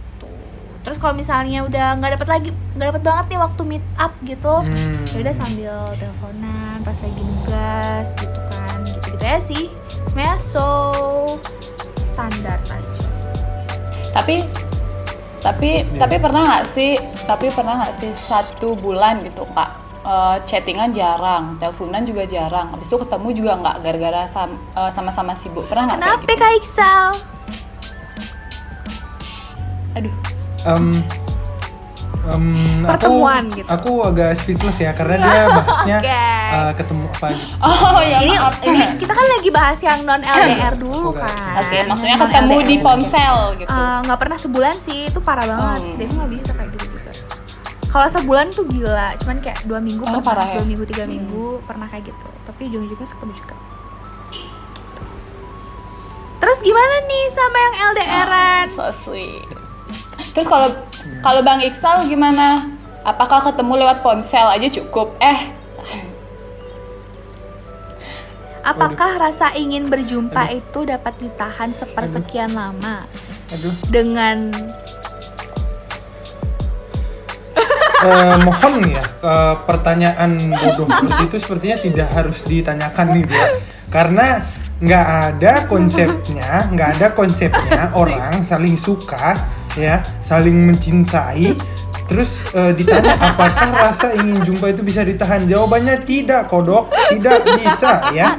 terus kalau misalnya udah nggak dapat lagi nggak dapat banget nih waktu meet up gitu Hmm. ya udah sambil teleponan pas lagi nugas gitu kan gitu gitu ya sih. Sebenarnya so standar aja. Tapi tapi Iya. tapi pernah nggak sih tapi pernah nggak sih satu bulan gitu kak? Eh, chattingan jarang teleponan juga jarang. Habis itu ketemu juga nggak gara-gara sam- eh, sama-sama sibuk. Pernah nggak kayak kenapa gitu? kak Iksal aduh Em, em, Pertemuan aku, gitu. Aku agak speechless ya karena dia bahasnya Oke. eh, ketemu apa gitu. oh ya ini maaf ini kita kan lagi bahas yang non LDR dulu kan oke maksudnya Non ketemu di LDR. ponsel gitu Eh, nggak pernah sebulan sih itu parah banget Hmm. Devi nggak bisa kayak gitu juga kalau sebulan tuh gila cuman kayak dua minggu Oh, pernah parah ya? dua minggu tiga minggu pernah kayak gitu tapi ujung-ujungnya ketemu juga Gitu. terus gimana nih sama yang LDRan so sweet terus kalau kalau bang Iksal gimana? Apakah ketemu lewat ponsel aja cukup? Eh. Apakah rasa ingin berjumpa itu dapat ditahan sepersekian lama? Aduh. dengan Eh, mohon ya eh, pertanyaan bodoh seperti itu sepertinya tidak harus ditanyakan gitu ya karena nggak ada konsepnya nggak ada konsepnya orang saling suka ya saling mencintai. Terus eh, ditanya apakah rasa ingin jumpa itu bisa ditahan? Jawabannya tidak kodok tidak bisa ya.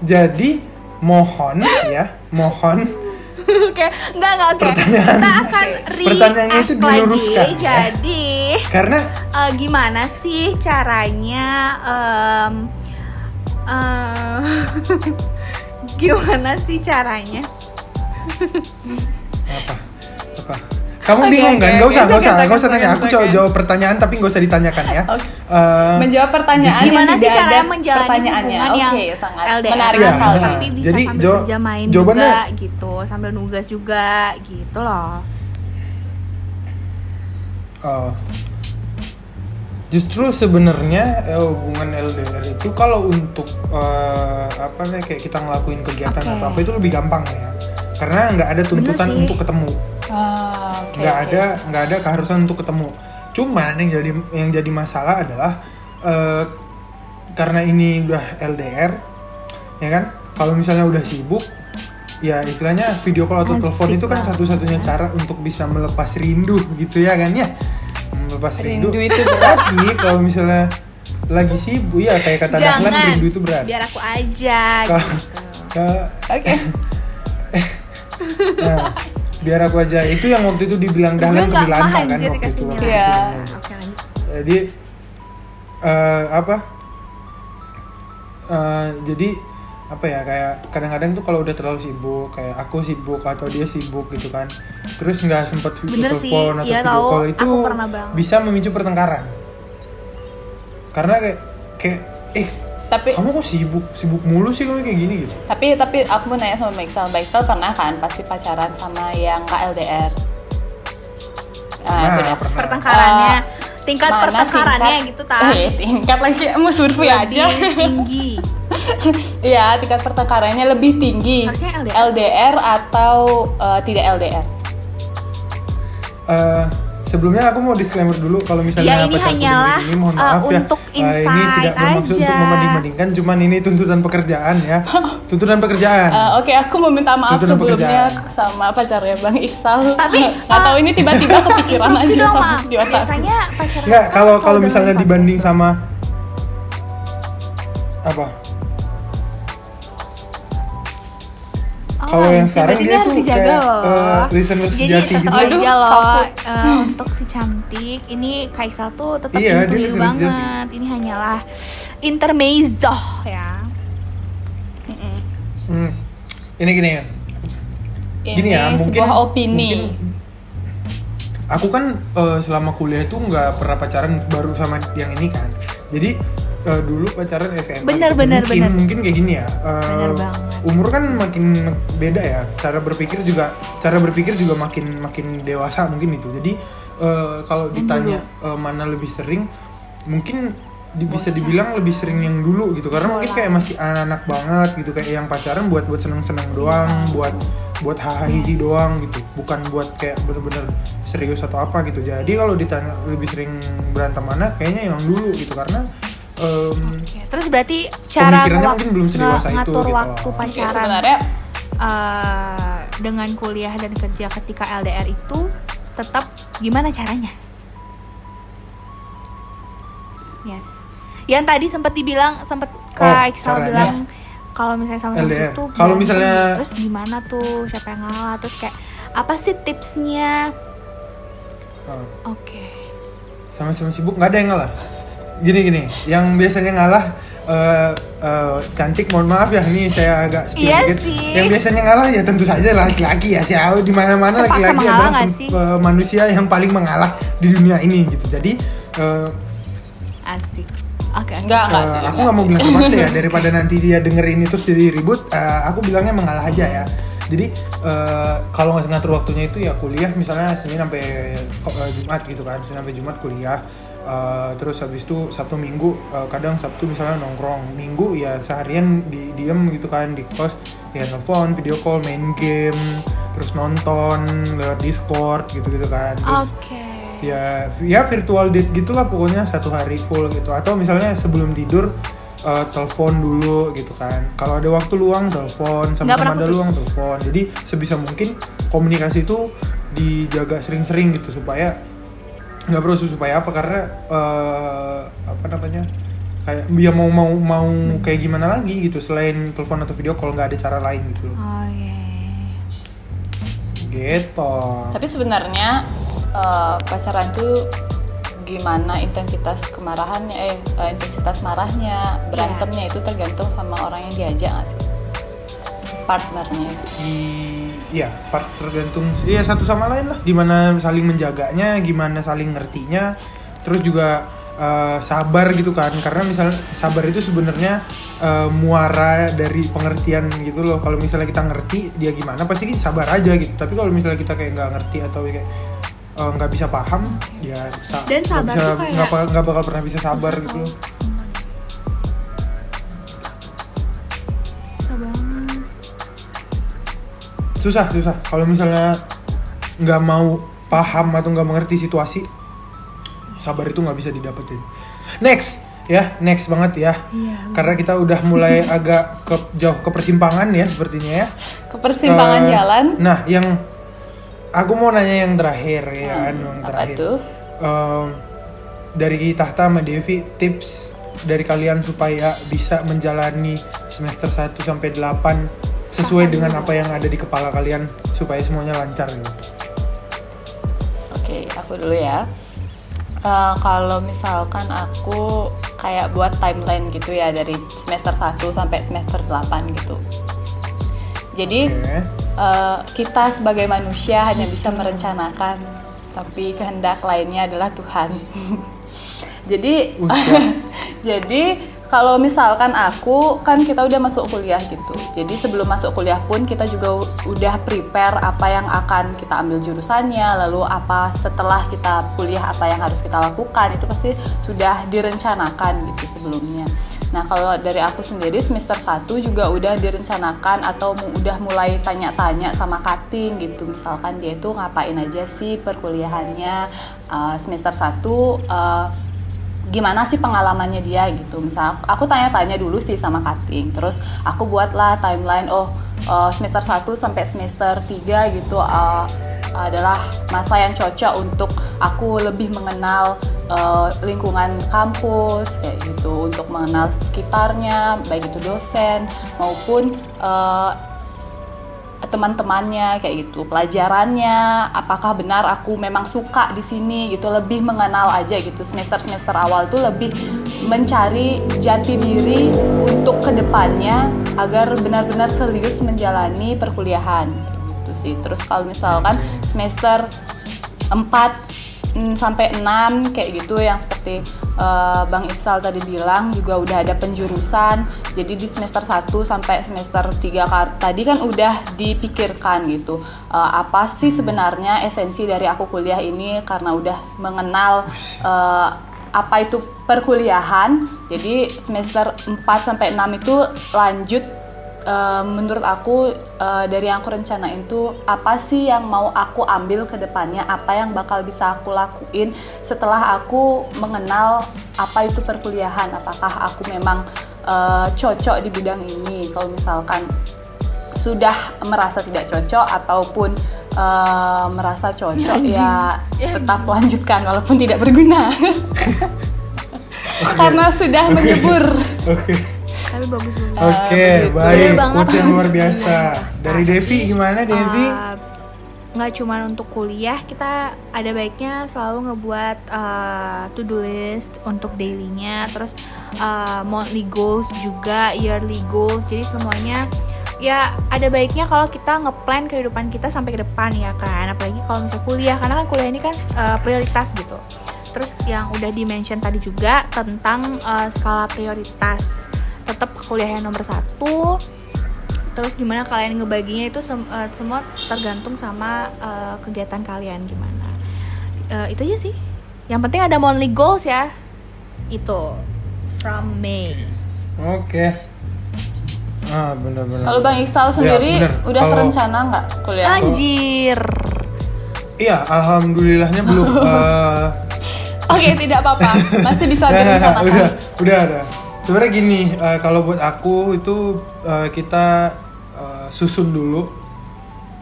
Jadi mohon ya mohon. Oke, enggak enggak oke. Pertanyaan- Kita akan re pertanyaannya itu diluruskan, ya. Jadi karena eh, gimana sih caranya em, eh, gimana sih caranya? apa apa kamu Oke, bingung oke, kan nggak oke. usah nggak It's usah okay, nggak usah tanya okay, aku okay. jawab pertanyaan tapi nggak usah ditanyakan ya Oke. Eh, menjawab pertanyaan Gimana sih ada menjalani pertanyaannya oke sangat LDR menarik Iya, sekali nah, tapi bisa jadi sambil kerja main jawabannya- juga gitu, sambil nugas juga gitu loh. oh. justru sebenarnya eh, hubungan LDR itu kalau untuk eh, apa nih kayak kita ngelakuin kegiatan Oke. atau apa itu lebih gampang ya karena nggak ada tuntutan untuk ketemu Ah, nggak oke. ada nggak ada keharusan untuk ketemu cuman yang jadi yang jadi masalah adalah eh, karena ini udah LDR ya kan kalau misalnya udah sibuk ya istilahnya video call atau telepon itu kan satu-satunya cara untuk bisa melepas rindu gitu ya kan ya melepas rindu, Rindu itu berat. tapi kalau misalnya lagi sibuk ya kayak kata Dahlan Jangan. rindu itu berat Biar aku aja. Gitu. Ke- Oke. nah, biar aku aja. Itu yang waktu itu dibilang Dahlan mah kan waktu itu. Iya. Lanjut. jadi eh, apa? Eh, jadi apa ya kayak kadang-kadang tuh kalau udah terlalu sibuk kayak aku sibuk atau dia sibuk gitu kan terus nggak sempet Bener telepon atau iya video call itu bisa memicu pertengkaran. Karena kayak kayak eh Tapi kamu kok sibuk sibuk mulu sih kamu kayak gini gitu tapi tapi aku mau nanya sama. Mbak Iksal pernah kan pasti pacaran sama yang KLDR? Nah, Nah, pernah. Pertengkarannya, Eh, tingkat mana pertengkarannya tingkat- gitu tak. Eh, tingkat lagi mau survei aja. Tinggi. Iya, tingkat pertengkarannya lebih tinggi. Harusnya LDR. LDR atau eh, tidak LDR? Eh, sebelumnya aku mau disclaimer dulu kalau misalnya Ya, ini hanyalah, ini mohon uh, maaf ya untuk ini insight tidak bermaksud untuk aja. membanding-bandingkan cuman ini tuntutan pekerjaan ya tuntutan pekerjaan Eh, Oke, aku mau minta maaf Tuntutan sebelumnya pekerjaan. sama pacarnya Bang Iksal. Tapi, nggak tahu ini tiba-tiba kepikiran aja sama di otak. Biasanya pacaran Enggak, sama kalau kalau misalnya dibanding sama apa? Kalau yang sekarang dia tuh kayak, loh. eh, listener Jadi sejati tetap gitu. aja Aduh, loh eh, untuk si cantik ini Kaisal tuh tetap Iya, dia listener sejati. banget. Ini hanyalah intermezzo ya. Hmm. Ini gini ya. Ini Gini ya, mungkin sebuah opini. mungkin aku kan eh, selama kuliah itu nggak pernah pacaran baru sama yang ini kan. Jadi eh, dulu pacaran SMA. Bener, gitu. bener, mungkin, bener. Mungkin kayak gini ya. banget. Umur kan makin beda ya. Cara berpikir juga cara berpikir juga makin makin dewasa mungkin itu. Jadi eh, kalau ditanya eh, mana lebih sering, mungkin di- bisa dibilang lebih sering yang dulu gitu karena mungkin kayak masih anak-anak banget gitu kayak yang pacaran buat buat seneng-seneng doang buat buat hahaha doang gitu bukan buat kayak bener-bener serius atau apa gitu jadi kalau ditanya lebih sering berantem mana kayaknya yang dulu gitu karena em, Oke, Terus berarti cara Pemikirannya ngewak- mungkin belum sedewasa nge- itu ngatur gitu. waktu pacaran sebenarnya eh, dengan kuliah dan kerja ketika LDR itu tetap gimana caranya? Yes. Yang tadi sempat dibilang sempat Kak Oh, Iksal caranya. bilang kalau misalnya sama sama LDR. tuh Kalau misalnya- terus gimana tuh siapa yang ngalah terus kayak apa sih tipsnya? eh, Oke. sama-sama sibuk nggak ada yang ngalah gini gini yang biasanya ngalah eh, eh, cantik mohon maaf ya ini saya agak spill Iya dikit. sih. yang biasanya ngalah ya tentu saja laki-laki ya siapa di mana-mana laki-laki adalah sih? eh, manusia yang paling mengalah di dunia ini gitu jadi eh, Asik. Oke. oke. enggak enggak sih. aku enggak nggak mau sih. bilang terpaksa ya daripada nanti dia dengerin itu terus jadi ribut eh, aku bilangnya mengalah aja ya jadi eh, kalau nggak ngatur waktunya itu ya kuliah misalnya senin sampai jumat gitu kan senin sampai jumat kuliah Eh, terus habis itu sabtu minggu eh, kadang sabtu misalnya nongkrong. Minggu ya seharian di diem gitu kan di kos ya telepon video call main game terus nonton lewat discord gitu gitu kan. Terus Oke. ya ya virtual date gitulah pokoknya satu hari full gitu. Atau misalnya sebelum tidur eh, telepon dulu gitu kan. Kalau ada waktu luang telepon. Sama-sama ada putus. luang telepon. Jadi sebisa mungkin komunikasi itu dijaga sering-sering gitu supaya nggak perlu supaya apa karena eh, apa namanya kayak dia mau mau mau kayak gimana lagi gitu selain telepon atau video call nggak ada cara lain gitu loh. Oh iya. gitu Tapi sebenarnya eh, pacaran tuh gimana intensitas kemarahannya eh eh, intensitas marahnya, berantemnya itu tergantung sama orang yang diajak nggak sih? Partnernya. Iya part tergantung iya satu sama lain lah. Gimana saling menjaganya gimana saling ngertinya. Terus juga eh, sabar gitu kan. Karena misalnya sabar itu sebenarnya eh, muara dari pengertian gitu loh. Kalau misalnya kita ngerti dia gimana pasti kita sabar aja gitu. Tapi kalau misalnya kita kayak nggak ngerti atau kayak eh, nggak bisa paham ya sa- Dan nggak sabar bisa kayak- nggak bakal- nggak bakal pernah bisa sabar gitu loh susah susah kalau misalnya nggak mau paham atau nggak mengerti situasi sabar itu nggak bisa didapetin next ya next banget ya. Iya. Karena kita udah mulai agak ke jauh ke persimpangan ya sepertinya ya. Ke persimpangan Eh, jalan. Nah, yang aku mau nanya yang terakhir ya, Hmm, yang apa terakhir. tuh? Em, dari Tahta sama Devi tips dari kalian supaya bisa menjalani semester 1 sampai 8 sesuai dengan apa yang ada di kepala kalian supaya semuanya lancar gitu. Oke, aku dulu ya. Eh, kalau misalkan aku kayak buat timeline gitu ya dari semester 1 sampai semester 8 gitu. Jadi Oke. eh, kita sebagai manusia hanya bisa merencanakan, tapi kehendak lainnya adalah Tuhan. Jadi jadi kalau misalkan aku kan kita udah masuk kuliah gitu. Jadi sebelum masuk kuliah pun kita juga udah prepare apa yang akan kita ambil jurusannya, lalu apa setelah kita kuliah apa yang harus kita lakukan itu pasti sudah direncanakan gitu sebelumnya. Nah, kalau dari aku sendiri semester 1 juga udah direncanakan atau udah mulai tanya-tanya sama cutting gitu. Misalkan dia itu ngapain aja sih perkuliahannya Uh, semester 1 uh, gimana sih pengalamannya dia gitu. Misal aku tanya-tanya dulu sih sama cutting. Terus aku buatlah timeline oh uh, semester 1 sampai semester 3 gitu uh, adalah masa yang cocok untuk aku lebih mengenal uh, lingkungan kampus kayak gitu. Untuk mengenal sekitarnya baik itu dosen maupun uh, teman-temannya kayak gitu. Pelajarannya apakah benar aku memang suka di sini gitu. Lebih mengenal aja gitu. Semester semester awal tuh lebih mencari jati diri untuk ke depannya agar benar-benar serius menjalani perkuliahan gitu sih. Terus kalau misalkan semester 4 mm, sampai 6 kayak gitu yang seperti eh, Bang Iksal tadi bilang juga udah ada penjurusan. Jadi di semester 1 sampai semester 3 ka- tadi kan udah dipikirkan gitu. eh, apa sih sebenarnya esensi dari aku kuliah ini karena udah mengenal eh, apa itu perkuliahan. Jadi semester 4 sampai 6 itu lanjut Eh, menurut aku eh, dari yang aku rencanain itu apa sih yang mau aku ambil ke depannya? Apa yang bakal bisa aku lakuin setelah aku mengenal apa itu perkuliahan? Apakah aku memang eh, cocok di bidang ini? Kalau misalkan sudah merasa tidak cocok ataupun eh, merasa cocok ya tetap lanjutkan walaupun tidak berguna. Karena sudah menyebur. Oke. Tapi bagus banget. Oke, begitu. baik. Bener banget. Quotes yang luar biasa. Dari Devi gimana Devi? Uh, nggak cuma untuk kuliah kita ada baiknya selalu ngebuat uh, to do list untuk dailynya terus uh, monthly goals juga yearly goals jadi semuanya ya ada baiknya kalau kita ngeplan kehidupan kita sampai ke depan ya kan apalagi kalau misal kuliah karena kan kuliah ini kan uh, prioritas gitu terus yang udah dimention tadi juga tentang uh, skala prioritas tetap kuliah yang nomor satu terus gimana kalian ngebaginya itu sem- eh, semua tergantung sama eh, kegiatan kalian gimana Eh, itu aja sih yang penting ada monthly goals ya itu from May Oke. Ah, benar-benar. kalau Bang Iksal sendiri bener. udah Kalau- terencana nggak kuliah anjir Iya, alhamdulillahnya belum. eh, Oke, tidak apa-apa. Masih bisa direncanakan. udah, udah ada. Sebenarnya gini, eh, kalau buat aku itu eh, kita eh, susun dulu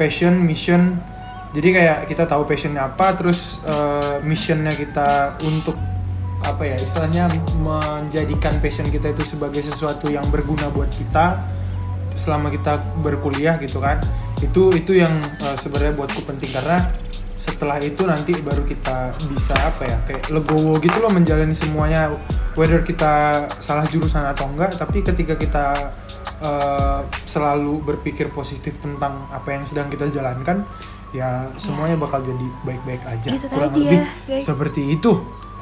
passion, mission. Jadi kayak kita tahu passionnya apa, terus eh, missionnya kita untuk apa ya istilahnya menjadikan passion kita itu sebagai sesuatu yang berguna buat kita selama kita berkuliah gitu kan. Itu itu yang eh, sebenarnya buatku penting karena setelah itu nanti baru kita bisa apa ya kayak legowo gitu loh menjalani semuanya whether kita salah jurusan atau enggak. Tapi ketika kita uh, selalu berpikir positif tentang apa yang sedang kita jalankan ya semuanya bakal jadi baik-baik aja. Itu kurang tadi ya, lebih guys. seperti itu.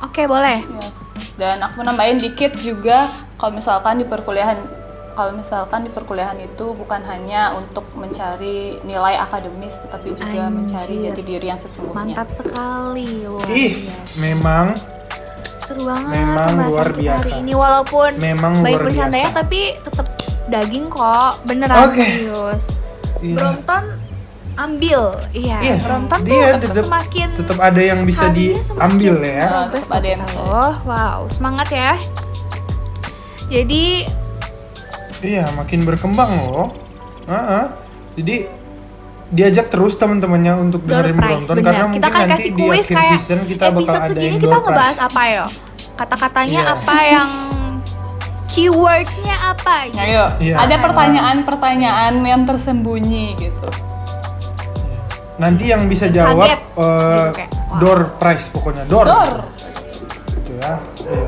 Oke boleh. Yes. Dan aku nambahin dikit juga kalau misalkan di perkuliahan kalau misalkan di perkuliahan itu bukan hanya untuk mencari nilai akademis tetapi juga Anjir. mencari jati diri yang sesungguhnya. mantap sekali luar ih biasa memang seru banget Memang luar kita biasa. hari ini walaupun Memang baik bercandanya tapi tetap daging kok beneran Oke. serius Iya. Brompton ambil iya, Iya, Brompton tuh dia tetap tetap- semakin tetap ada yang bisa diambil ya tetap ada yang oh wow semangat ya Jadi Iya, makin berkembang loh. Heeh. Jadi diajak terus teman-temannya untuk door dengerin prize Brompton karena Kita mungkin akan nanti kasih di kuis akhir kayak season kita bakal episode ada segini yang kita door ngebahas prize. apa yo? Kata-katanya Iya. apa yang keywordnya apa? gitu. Ayo, Iya. ada pertanyaan-pertanyaan yang tersembunyi gitu. Nanti yang bisa jawab Kaget. Gitu, kayak, wah. door prize pokoknya door. Dor. Gitu ya. Iya.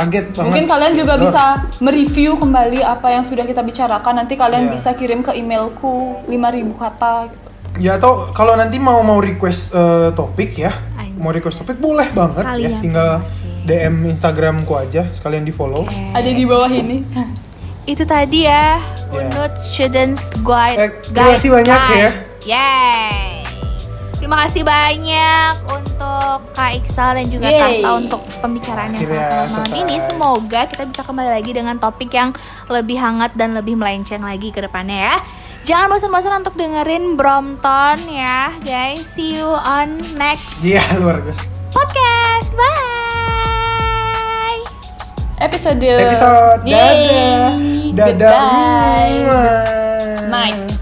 Kaget banget. Mungkin kalian juga bisa mereview kembali apa yang sudah kita bicarakan. Nanti kalian Iya. bisa kirim ke emailku 5000 kata gitu. Ya atau kalau nanti mau mau request eh, topik ya, Anjir. mau request topik boleh banget ya. Sekalian Tinggal promosi. DM Instagramku aja, sekalian di follow. Oke. Ada di bawah ini. Itu tadi ya, Ya. Unut Students Guide. Eh, terima kasih banyak ya. Yay. Terima kasih banyak untuk Kak Iksal dan juga Yeay. Tata untuk pembicaraan yang sangat malam ini. Semoga kita bisa kembali lagi dengan topik yang lebih hangat dan lebih melenceng lagi ke depannya ya. Jangan bosan-bosan untuk dengerin Brompton ya, guys. See you on next Iya luar biasa. podcast. Bye. Episode. Episode dadah. Dadah. Goodbye.